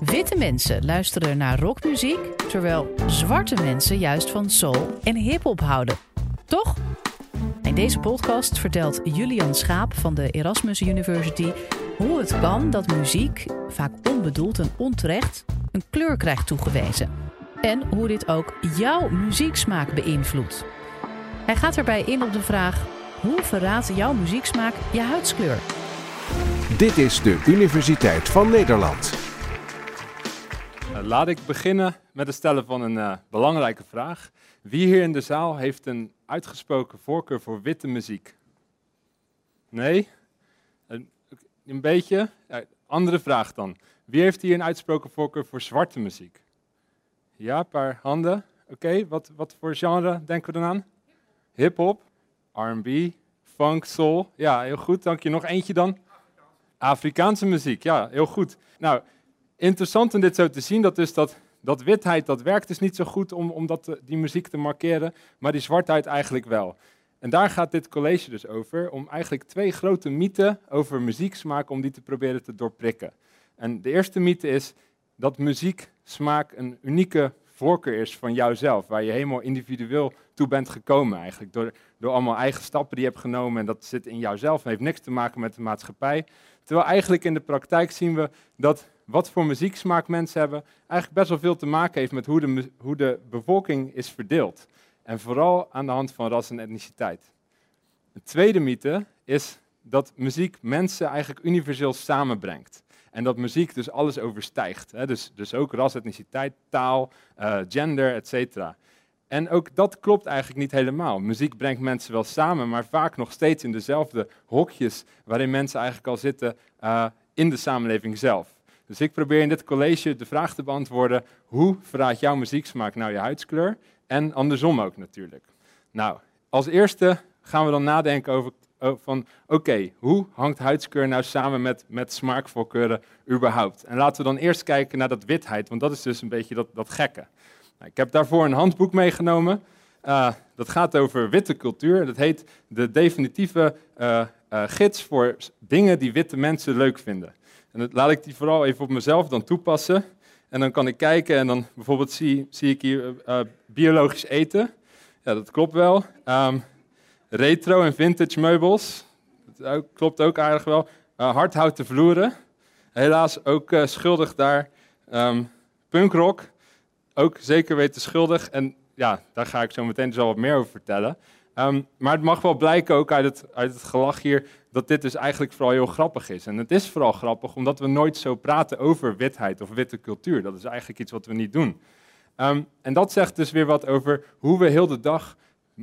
Witte mensen luisteren naar rockmuziek, terwijl zwarte mensen juist van soul en hip-hop houden. Toch? In deze podcast vertelt Julian Schaap van de Erasmus University hoe het kan dat muziek, vaak onbedoeld en onterecht, een kleur krijgt toegewezen. En hoe dit ook jouw muzieksmaak beïnvloedt. Hij gaat erbij in op de vraag: hoe verraadt jouw muzieksmaak je huidskleur? Dit is de Universiteit van Nederland. Uh, laat ik beginnen met het stellen van een uh, belangrijke vraag. Wie hier in de zaal heeft een uitgesproken voorkeur voor witte muziek? Nee? Een, een beetje? Ja, andere vraag dan. Wie heeft hier een uitgesproken voorkeur voor zwarte muziek? Ja, een paar handen. Oké, wat, wat voor genre denken we dan aan? Hip-hop, RB, funk, soul. Ja, heel goed. Dank je. Nog eentje dan? Afrikaanse muziek. Ja, heel goed. Nou, interessant om dit zo te zien, dat dus dat, dat witheid, dat werkt dus niet zo goed om, om dat, die muziek te markeren, maar die zwartheid eigenlijk wel. En daar gaat dit college dus over, om eigenlijk twee grote mythen over muzieksmaak, om die te proberen te doorprikken. En de eerste mythe is dat muzieksmaak een unieke voorkeur is van jouzelf, waar je helemaal individueel toe bent gekomen eigenlijk, door, door allemaal eigen stappen die je hebt genomen en dat zit in jouzelf en heeft niks te maken met de maatschappij. Terwijl eigenlijk in de praktijk zien we dat wat voor muzieksmaak mensen hebben, eigenlijk best wel veel te maken heeft met hoe de, hoe de bevolking is verdeeld. En vooral aan de hand van ras en etniciteit. Een tweede mythe is dat muziek mensen eigenlijk universeel samenbrengt. En dat muziek dus alles overstijgt. Hè? Dus, dus ook ras, etniciteit, taal, uh, gender, etc. En ook dat klopt eigenlijk niet helemaal. Muziek brengt mensen wel samen, maar vaak nog steeds in dezelfde hokjes waarin mensen eigenlijk al zitten uh, in de samenleving zelf. Dus ik probeer in dit college de vraag te beantwoorden: hoe verraadt jouw muzieksmaak nou je huidskleur? En andersom ook natuurlijk. Nou, als eerste gaan we dan nadenken over van oké, hoe hangt huidskleur nou samen met, met smaakvoorkeuren überhaupt? En laten we dan eerst kijken naar dat witheid, want dat is dus een beetje dat, dat gekke. Nou, ik heb daarvoor een handboek meegenomen. Uh, dat gaat over witte cultuur. Dat heet de definitieve uh, uh, gids voor dingen die witte mensen leuk vinden. En dat laat ik die vooral even op mezelf dan toepassen. En dan kan ik kijken en dan bijvoorbeeld zie, zie ik hier biologisch eten. Ja, dat klopt wel. Um, retro en vintage meubels. Dat klopt ook aardig wel. Uh, hardhouten vloeren. Helaas ook schuldig daar. Um, punkrock. Ook zeker weten schuldig. En ja, daar ga ik zo meteen dus al wat meer over vertellen. Um, maar het mag wel blijken ook uit het, uit het gelach hier dat dit dus eigenlijk vooral heel grappig is. En het is vooral grappig omdat we nooit zo praten over witheid of witte cultuur. Dat is eigenlijk iets wat we niet doen. Um, en dat zegt dus weer wat over hoe we heel de dag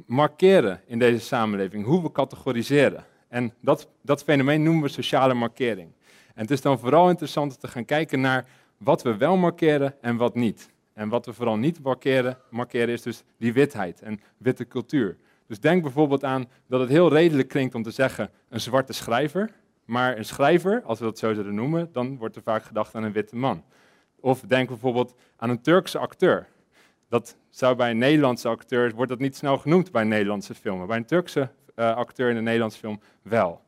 markeren in deze samenleving, hoe we categoriseren. En dat, dat fenomeen noemen we sociale markering. En het is dan vooral interessant te gaan kijken naar wat we wel markeren en wat niet. En wat we vooral niet markeren, markeren is dus die witheid en witte cultuur. Dus denk bijvoorbeeld aan dat het heel redelijk klinkt om te zeggen een zwarte schrijver. Maar een schrijver, als we dat zo zouden noemen, dan wordt er vaak gedacht aan een witte man. Of denk bijvoorbeeld aan een Turkse acteur. Dat zou bij een Nederlandse acteur, wordt dat niet snel genoemd bij Nederlandse film. bij een Turkse uh, acteur in een Nederlandse film wel.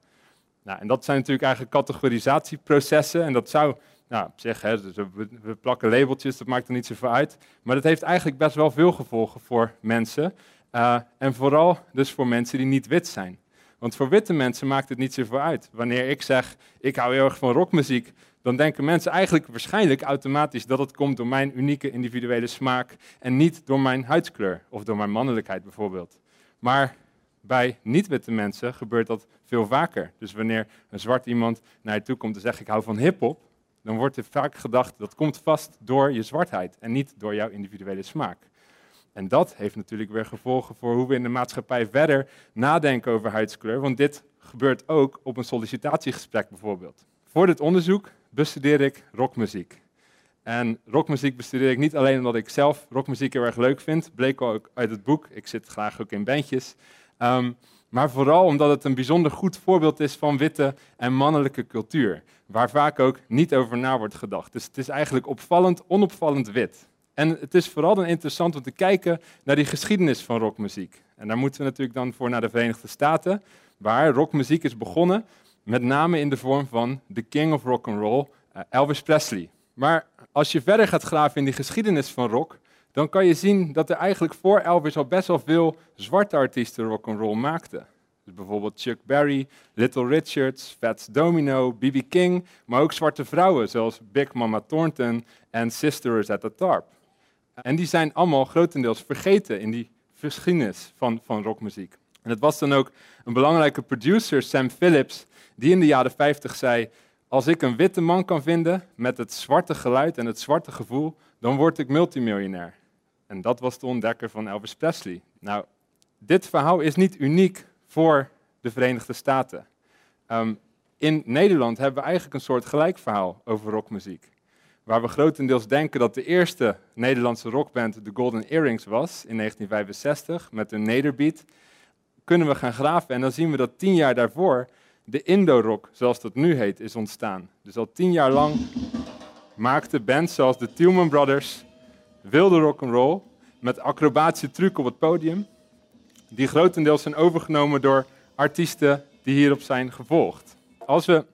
Nou, en dat zijn natuurlijk eigenlijk categorisatieprocessen. En dat zou, nou, op zich, hè, dus we, we, plakken labeltjes, dat maakt er niet zoveel uit. Maar dat heeft eigenlijk best wel veel gevolgen voor mensen. Uh, en vooral dus voor mensen die niet wit zijn. Want voor witte mensen maakt het niet zoveel uit. Wanneer ik zeg, ik hou heel erg van rockmuziek, dan denken mensen eigenlijk waarschijnlijk automatisch dat het komt door mijn unieke individuele smaak en niet door mijn huidskleur of door mijn mannelijkheid bijvoorbeeld. Maar bij niet-witte mensen gebeurt dat veel vaker. Dus wanneer een zwart iemand naar je toe komt en zegt ik hou van hip-hop, dan wordt er vaak gedacht dat komt vast door je zwartheid en niet door jouw individuele smaak. En dat heeft natuurlijk weer gevolgen voor hoe we in de maatschappij verder nadenken over huidskleur, want dit gebeurt ook op een sollicitatiegesprek bijvoorbeeld. Voor dit onderzoek bestudeer ik rockmuziek. En rockmuziek bestudeer ik niet alleen omdat ik zelf rockmuziek heel erg leuk vind, bleek ook uit het boek. Ik zit graag ook in bandjes. Um, maar vooral omdat het een bijzonder goed voorbeeld is van witte en mannelijke cultuur, waar vaak ook niet over na wordt gedacht. Dus het is eigenlijk opvallend, onopvallend wit. En het is vooral dan interessant om te kijken naar die geschiedenis van rockmuziek. En daar moeten we natuurlijk dan voor naar de Verenigde Staten, waar rockmuziek is begonnen met name in de vorm van de king of rock and roll, uh, Elvis Presley. Maar als je verder gaat graven in die geschiedenis van rock, dan kan je zien dat er eigenlijk voor Elvis al best wel veel zwarte artiesten rock and roll maakten. Dus bijvoorbeeld Chuck Berry, Little Richards, Fats Domino, B.B. King, maar ook zwarte vrouwen zoals Big Mama Thornton en Sisters at the Tarp. En die zijn allemaal grotendeels vergeten in die geschiedenis van, van rockmuziek. En het was dan ook een belangrijke producer, Sam Phillips, die in de jaren 50 zei: Als ik een witte man kan vinden met het zwarte geluid en het zwarte gevoel, dan word ik multimiljonair. En dat was de ontdekker van Elvis Presley. Nou, dit verhaal is niet uniek voor de Verenigde Staten. Ehm, in Nederland hebben we eigenlijk een soort gelijk verhaal over rockmuziek. Waar we grotendeels denken dat de eerste Nederlandse rockband de Golden Earrings was in 1965 met een nederbeat, kunnen we gaan graven en dan zien we dat tien jaar daarvoor de Indo-rock, zoals dat nu heet, is ontstaan. Dus al tien jaar lang maakten bands zoals de Tillman Brothers wilde rock'n'roll met acrobatische trucs op het podium, die grotendeels zijn overgenomen door artiesten die hierop zijn gevolgd. Als we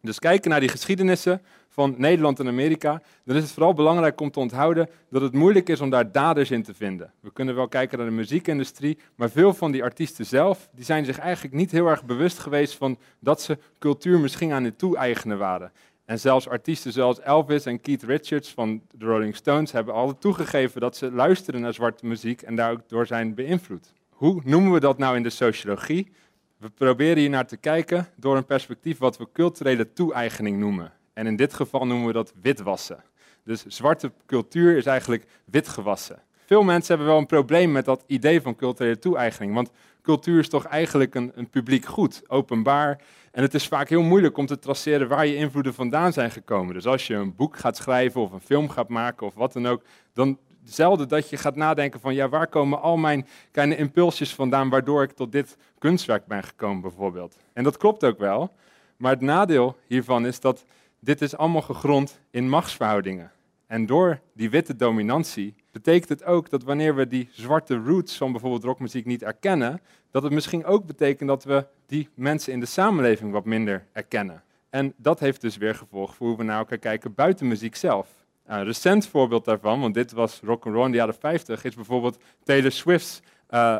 dus kijken naar die geschiedenissen van Nederland en Amerika, dan is het vooral belangrijk om te onthouden dat het moeilijk is om daar daders in te vinden. We kunnen wel kijken naar de muziekindustrie, maar veel van die artiesten zelf, die zijn zich eigenlijk niet heel erg bewust geweest van dat ze cultuur misschien aan het toe-eigenen waren. En zelfs artiesten zoals Elvis en Keith Richards van de Rolling Stones hebben altijd toegegeven dat ze luisteren naar zwarte muziek en daar ook door zijn beïnvloed. Hoe noemen we dat nou in de sociologie? We proberen hier naar te kijken door een perspectief wat we culturele toe-eigening noemen. En in dit geval noemen we dat witwassen. Dus zwarte cultuur is eigenlijk witgewassen. Veel mensen hebben wel een probleem met dat idee van culturele toe-eigening. Want cultuur is toch eigenlijk een, een publiek goed, openbaar. En het is vaak heel moeilijk om te traceren waar je invloeden vandaan zijn gekomen. Dus als je een boek gaat schrijven of een film gaat maken of wat dan ook, dan zelden dat je gaat nadenken van ja, waar komen al mijn kleine impulsjes vandaan waardoor ik tot dit kunstwerk ben gekomen bijvoorbeeld. En dat klopt ook wel, maar het nadeel hiervan is dat dit is allemaal gegrond in machtsverhoudingen. En door die witte dominantie betekent het ook dat wanneer we die zwarte roots van bijvoorbeeld rockmuziek niet erkennen, dat het misschien ook betekent dat we die mensen in de samenleving wat minder erkennen. En dat heeft dus weer gevolg voor hoe we naar elkaar kijken buiten muziek zelf. Een recent voorbeeld daarvan, want dit was rock and roll in de jaren 50, is bijvoorbeeld Taylor Swift's uh,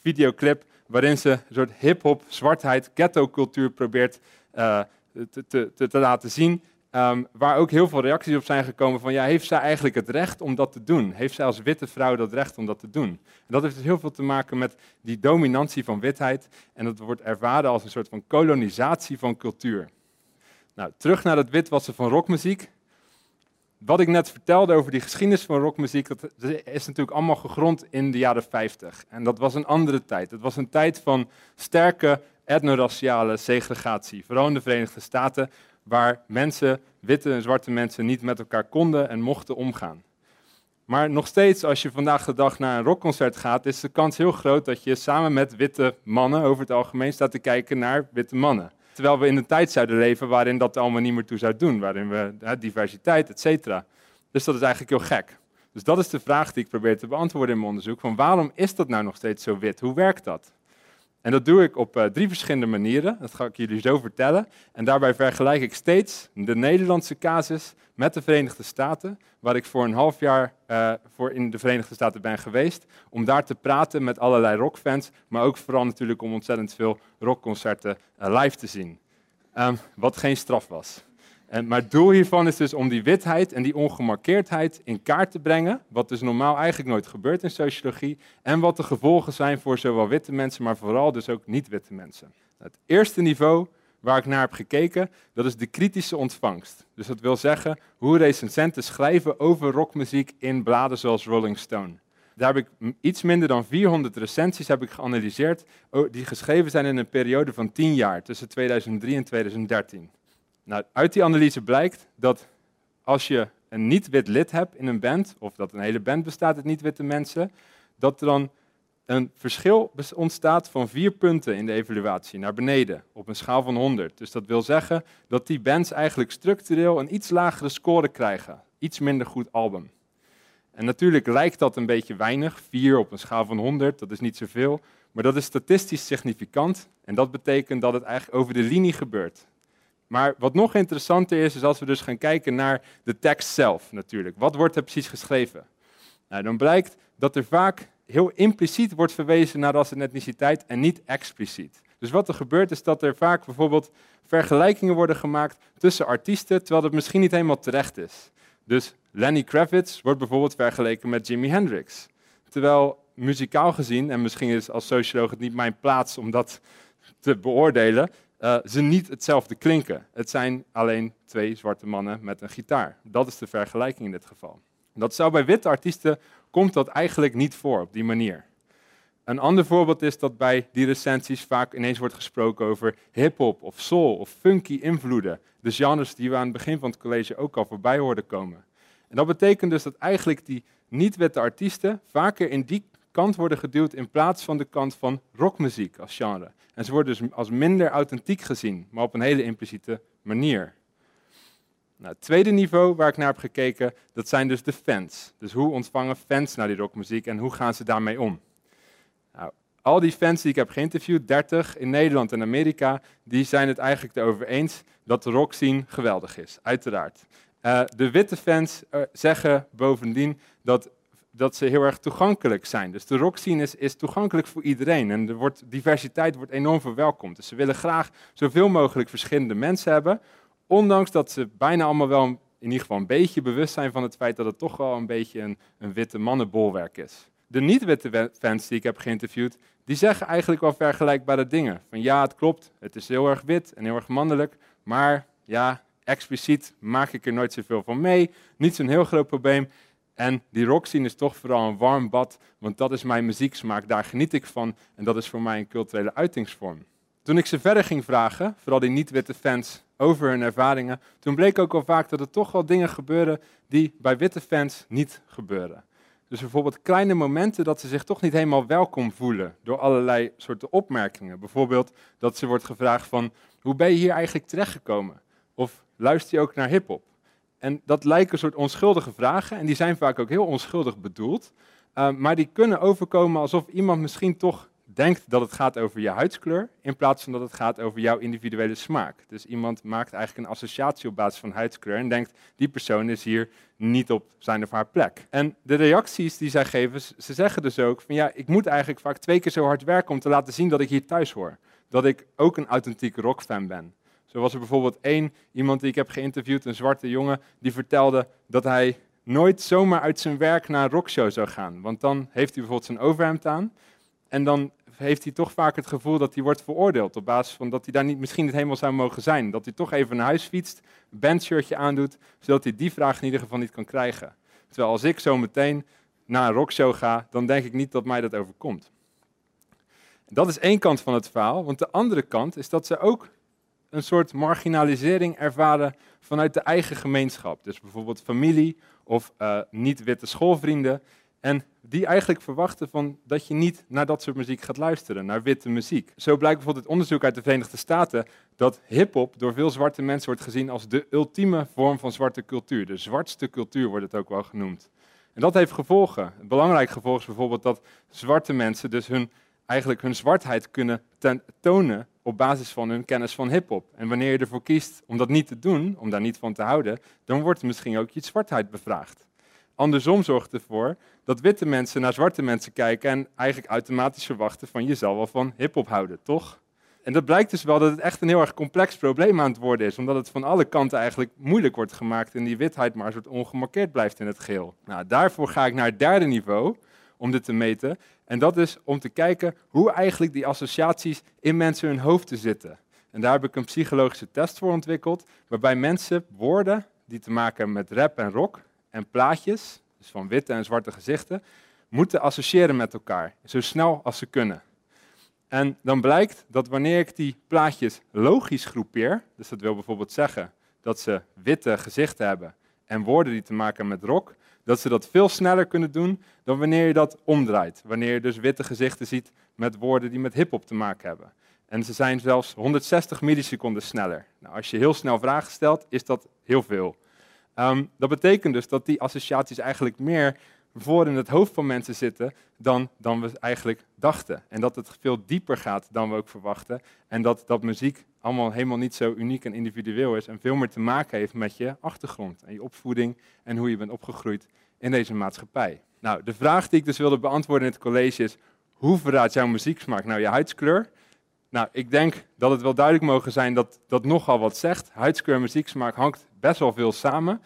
videoclip waarin ze een soort hip-hop, zwartheid, ghetto-cultuur probeert uh, te, te, te, laten zien. Um, waar ook heel veel reacties op zijn gekomen van, ja, heeft zij eigenlijk het recht om dat te doen? Heeft zij als witte vrouw dat recht om dat te doen? En dat heeft dus heel veel te maken met die dominantie van witheid en dat wordt ervaren als een soort van kolonisatie van cultuur. Nou, terug naar het witwassen van rockmuziek. Wat ik net vertelde over die geschiedenis van rockmuziek, dat is natuurlijk allemaal gegrond in de jaren 50. En dat was een andere tijd. Het was een tijd van sterke etnoraciale segregatie, vooral in de Verenigde Staten, waar mensen, witte en zwarte mensen, niet met elkaar konden en mochten omgaan. Maar nog steeds, als je vandaag de dag naar een rockconcert gaat, is de kans heel groot dat je samen met witte mannen over het algemeen staat te kijken naar witte mannen. Terwijl we in een tijd zouden leven waarin dat allemaal niet meer toe zou doen, waarin we diversiteit, et cetera. Dus dat is eigenlijk heel gek. Dus dat is de vraag die ik probeer te beantwoorden in mijn onderzoek. Van waarom is dat nou nog steeds zo wit? Hoe werkt dat? En dat doe ik op uh, drie verschillende manieren. Dat ga ik jullie zo vertellen. En daarbij vergelijk ik steeds de Nederlandse casus met de Verenigde Staten, waar ik voor een half jaar uh, voor in de Verenigde Staten ben geweest, om daar te praten met allerlei rockfans, maar ook vooral natuurlijk om ontzettend veel rockconcerten uh, live te zien. Um, wat geen straf was. En, maar het doel hiervan is dus om die witheid en die ongemarkeerdheid in kaart te brengen, wat dus normaal eigenlijk nooit gebeurt in sociologie, en wat de gevolgen zijn voor zowel witte mensen, maar vooral dus ook niet-witte mensen. Het eerste niveau waar ik naar heb gekeken, dat is de kritische ontvangst. Dus dat wil zeggen hoe recensenten schrijven over rockmuziek in bladen zoals Rolling Stone. Daar heb ik iets minder dan 400 recensies heb ik geanalyseerd, die geschreven zijn in een periode van 10 jaar, tussen 2003 en 2013. Nou, uit die analyse blijkt dat als je een niet-wit lid hebt in een band, of dat een hele band bestaat uit niet-witte mensen, dat er dan een verschil ontstaat van vier punten in de evaluatie naar beneden op een schaal van 100. Dus dat wil zeggen dat die bands eigenlijk structureel een iets lagere score krijgen. Iets minder goed album. En natuurlijk lijkt dat een beetje weinig, 4 op een schaal van 100, dat is niet zoveel, maar dat is statistisch significant en dat betekent dat het eigenlijk over de linie gebeurt. Maar wat nog interessanter is, is als we dus gaan kijken naar de tekst zelf natuurlijk. Wat wordt er precies geschreven? Nou, dan blijkt dat er vaak heel impliciet wordt verwezen naar ras en etniciteit en niet expliciet. Dus wat er gebeurt is dat er vaak bijvoorbeeld vergelijkingen worden gemaakt tussen artiesten, terwijl dat misschien niet helemaal terecht is. Dus Lenny Kravitz wordt bijvoorbeeld vergeleken met Jimi Hendrix. Terwijl muzikaal gezien, en misschien is als socioloog het niet mijn plaats om dat te beoordelen, uh, ze niet hetzelfde klinken. Het zijn alleen twee zwarte mannen met een gitaar. Dat is de vergelijking in dit geval. Dat zou bij witte artiesten komt dat eigenlijk niet voor op die manier. Een ander voorbeeld is dat bij die recensies vaak ineens wordt gesproken over hip-hop of soul of funky invloeden. De genres die we aan het begin van het college ook al voorbij hoorden komen. En dat betekent dus dat eigenlijk die niet-witte artiesten vaker in die kant worden geduwd in plaats van de kant van rockmuziek als genre. En ze worden dus als minder authentiek gezien, maar op een hele impliciete manier. Nou, het tweede niveau waar ik naar heb gekeken, dat zijn dus de fans. Dus hoe ontvangen fans naar die rockmuziek en hoe gaan ze daarmee om? Nou, al die fans die ik heb geïnterviewd, 30 in Nederland en Amerika, die zijn het eigenlijk erover eens dat de rockscene geweldig is, uiteraard. Uh, de witte fans uh, zeggen bovendien dat, dat ze heel erg toegankelijk zijn. Dus de rockscene is, is toegankelijk voor iedereen en er wordt, diversiteit wordt enorm verwelkomd. Dus ze willen graag zoveel mogelijk verschillende mensen hebben, ondanks dat ze bijna allemaal wel in ieder geval een beetje bewust zijn van het feit dat het toch wel een beetje een, een witte mannenbolwerk is. De niet-witte fans die ik heb geïnterviewd, die zeggen eigenlijk wel vergelijkbare dingen. Van ja, het klopt, het is heel erg wit en heel erg mannelijk, maar ja, expliciet maak ik er nooit zoveel van mee. Niet zo'n heel groot probleem. En die rockscene is toch vooral een warm bad, want dat is mijn muzieksmaak, daar geniet ik van en dat is voor mij een culturele uitingsvorm. Toen ik ze verder ging vragen, vooral die niet-witte fans, over hun ervaringen, toen bleek ook al vaak dat er toch wel dingen gebeuren die bij witte fans niet gebeuren. Dus bijvoorbeeld kleine momenten dat ze zich toch niet helemaal welkom voelen door allerlei soorten opmerkingen. Bijvoorbeeld dat ze wordt gevraagd van, hoe ben je hier eigenlijk terechtgekomen? Of luister je ook naar hip-hop? En dat lijken een soort onschuldige vragen en die zijn vaak ook heel onschuldig bedoeld. Uh, maar die kunnen overkomen alsof iemand misschien toch denkt dat het gaat over je huidskleur, in plaats van dat het gaat over jouw individuele smaak. Dus iemand maakt eigenlijk een associatie op basis van huidskleur en denkt, die persoon is hier niet op zijn of haar plek. En de reacties die zij geven, ze zeggen dus ook van ja, ik moet eigenlijk vaak twee keer zo hard werken om te laten zien dat ik hier thuis hoor. Dat ik ook een authentieke rockfan ben. Zo was er bijvoorbeeld één iemand die ik heb geïnterviewd, een zwarte jongen, die vertelde dat hij nooit zomaar uit zijn werk naar een rockshow zou gaan. Want dan heeft hij bijvoorbeeld zijn overhemd aan. En dan heeft hij toch vaak het gevoel dat hij wordt veroordeeld. Op basis van dat hij daar niet, misschien niet helemaal zou mogen zijn. Dat hij toch even naar huis fietst, een bandshirtje aandoet, zodat hij die vraag in ieder geval niet kan krijgen. Terwijl als ik zo meteen naar een rockshow ga, dan denk ik niet dat mij dat overkomt. Dat is één kant van het verhaal, want de andere kant is dat ze ook een soort marginalisering ervaren vanuit de eigen gemeenschap. Dus bijvoorbeeld familie of uh, niet-witte schoolvrienden. En die eigenlijk verwachten van dat je niet naar dat soort muziek gaat luisteren, naar witte muziek. Zo blijkt bijvoorbeeld het onderzoek uit de Verenigde Staten dat hip-hop door veel zwarte mensen wordt gezien als de ultieme vorm van zwarte cultuur. De zwartste cultuur wordt het ook wel genoemd. En dat heeft gevolgen. Belangrijk gevolg is bijvoorbeeld dat zwarte mensen dus hun, eigenlijk hun zwartheid kunnen tonen op basis van hun kennis van hip-hop. En wanneer je ervoor kiest om dat niet te doen, om daar niet van te houden, dan wordt misschien ook je zwartheid bevraagd. Andersom zorgt ervoor dat witte mensen naar zwarte mensen kijken en eigenlijk automatisch verwachten van je zal wel van hip-hop houden, toch? En dat blijkt dus wel dat het echt een heel erg complex probleem aan het worden is, omdat het van alle kanten eigenlijk moeilijk wordt gemaakt en die witheid maar een soort ongemarkeerd blijft in het geheel. Nou, daarvoor ga ik naar het derde niveau om dit te meten. En dat is om te kijken hoe eigenlijk die associaties in mensen hun hoofden zitten. En daar heb ik een psychologische test voor ontwikkeld, waarbij mensen woorden die te maken hebben met rap en rock en plaatjes, dus van witte en zwarte gezichten, moeten associëren met elkaar, zo snel als ze kunnen. En dan blijkt dat wanneer ik die plaatjes logisch groepeer, dus dat wil bijvoorbeeld zeggen dat ze witte gezichten hebben en woorden die te maken hebben met rock, dat ze dat veel sneller kunnen doen dan wanneer je dat omdraait. Wanneer je dus witte gezichten ziet met woorden die met hip-hop te maken hebben. En ze zijn zelfs 160 milliseconden sneller. Nou, als je heel snel vragen stelt, is dat heel veel. Ehm, dat betekent dus dat die associaties eigenlijk meer voor in het hoofd van mensen zitten dan, dan we eigenlijk dachten. En dat het veel dieper gaat dan we ook verwachten. En dat, dat muziek allemaal helemaal niet zo uniek en individueel is en veel meer te maken heeft met je achtergrond en je opvoeding en hoe je bent opgegroeid in deze maatschappij. Nou, de vraag die ik dus wilde beantwoorden in het college is, hoe verraadt jouw muzieksmaak nou je huidskleur? Nou, ik denk dat het wel duidelijk mogen zijn dat dat nogal wat zegt. Huidskleur en muzieksmaak hangt best wel veel samen.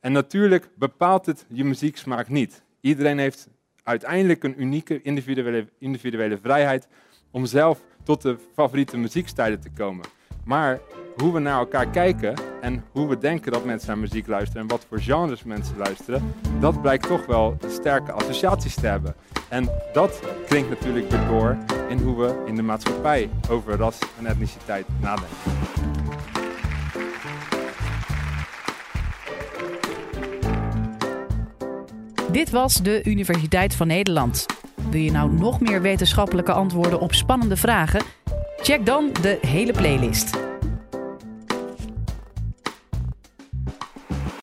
En natuurlijk bepaalt het je muzieksmaak niet. Iedereen heeft uiteindelijk een unieke individuele, individuele vrijheid om zelf tot de favoriete muziekstijlen te komen. Maar hoe we naar elkaar kijken en hoe we denken dat mensen naar muziek luisteren en wat voor genres mensen luisteren, dat blijkt toch wel sterke associaties te hebben. En dat klinkt natuurlijk weer door in hoe we in de maatschappij over ras en etniciteit nadenken. Dit was de Universiteit van Nederland. Wil je nou nog meer wetenschappelijke antwoorden op spannende vragen? Check dan de hele playlist.